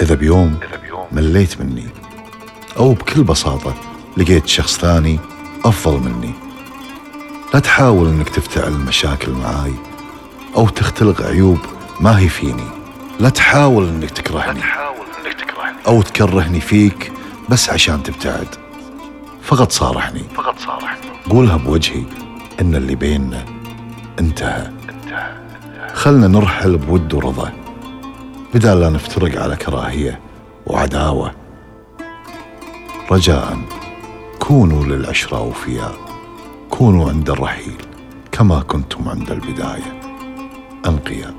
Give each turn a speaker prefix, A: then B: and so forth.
A: إذا بيوم مليت مني أو بكل بساطة لقيت شخص ثاني أفضل مني. لا تحاول إنك تفتعل المشاكل معاي أو تختلق عيوب ما هي فيني. لا تحاول إنك تكرهني. أو تكرهني فيك بس عشان تبتعد. فقط صارحني.
B: فقط صارحني.
A: قولها بوجهي إن اللي بيننا انتهى. خلنا نرحل بود ورضا. بدال لا نفترق على كراهية وعداوة. رجاء كونوا للعشرة أوفياء كونوا عند الرحيل كما كنتم عند البداية. أنقياء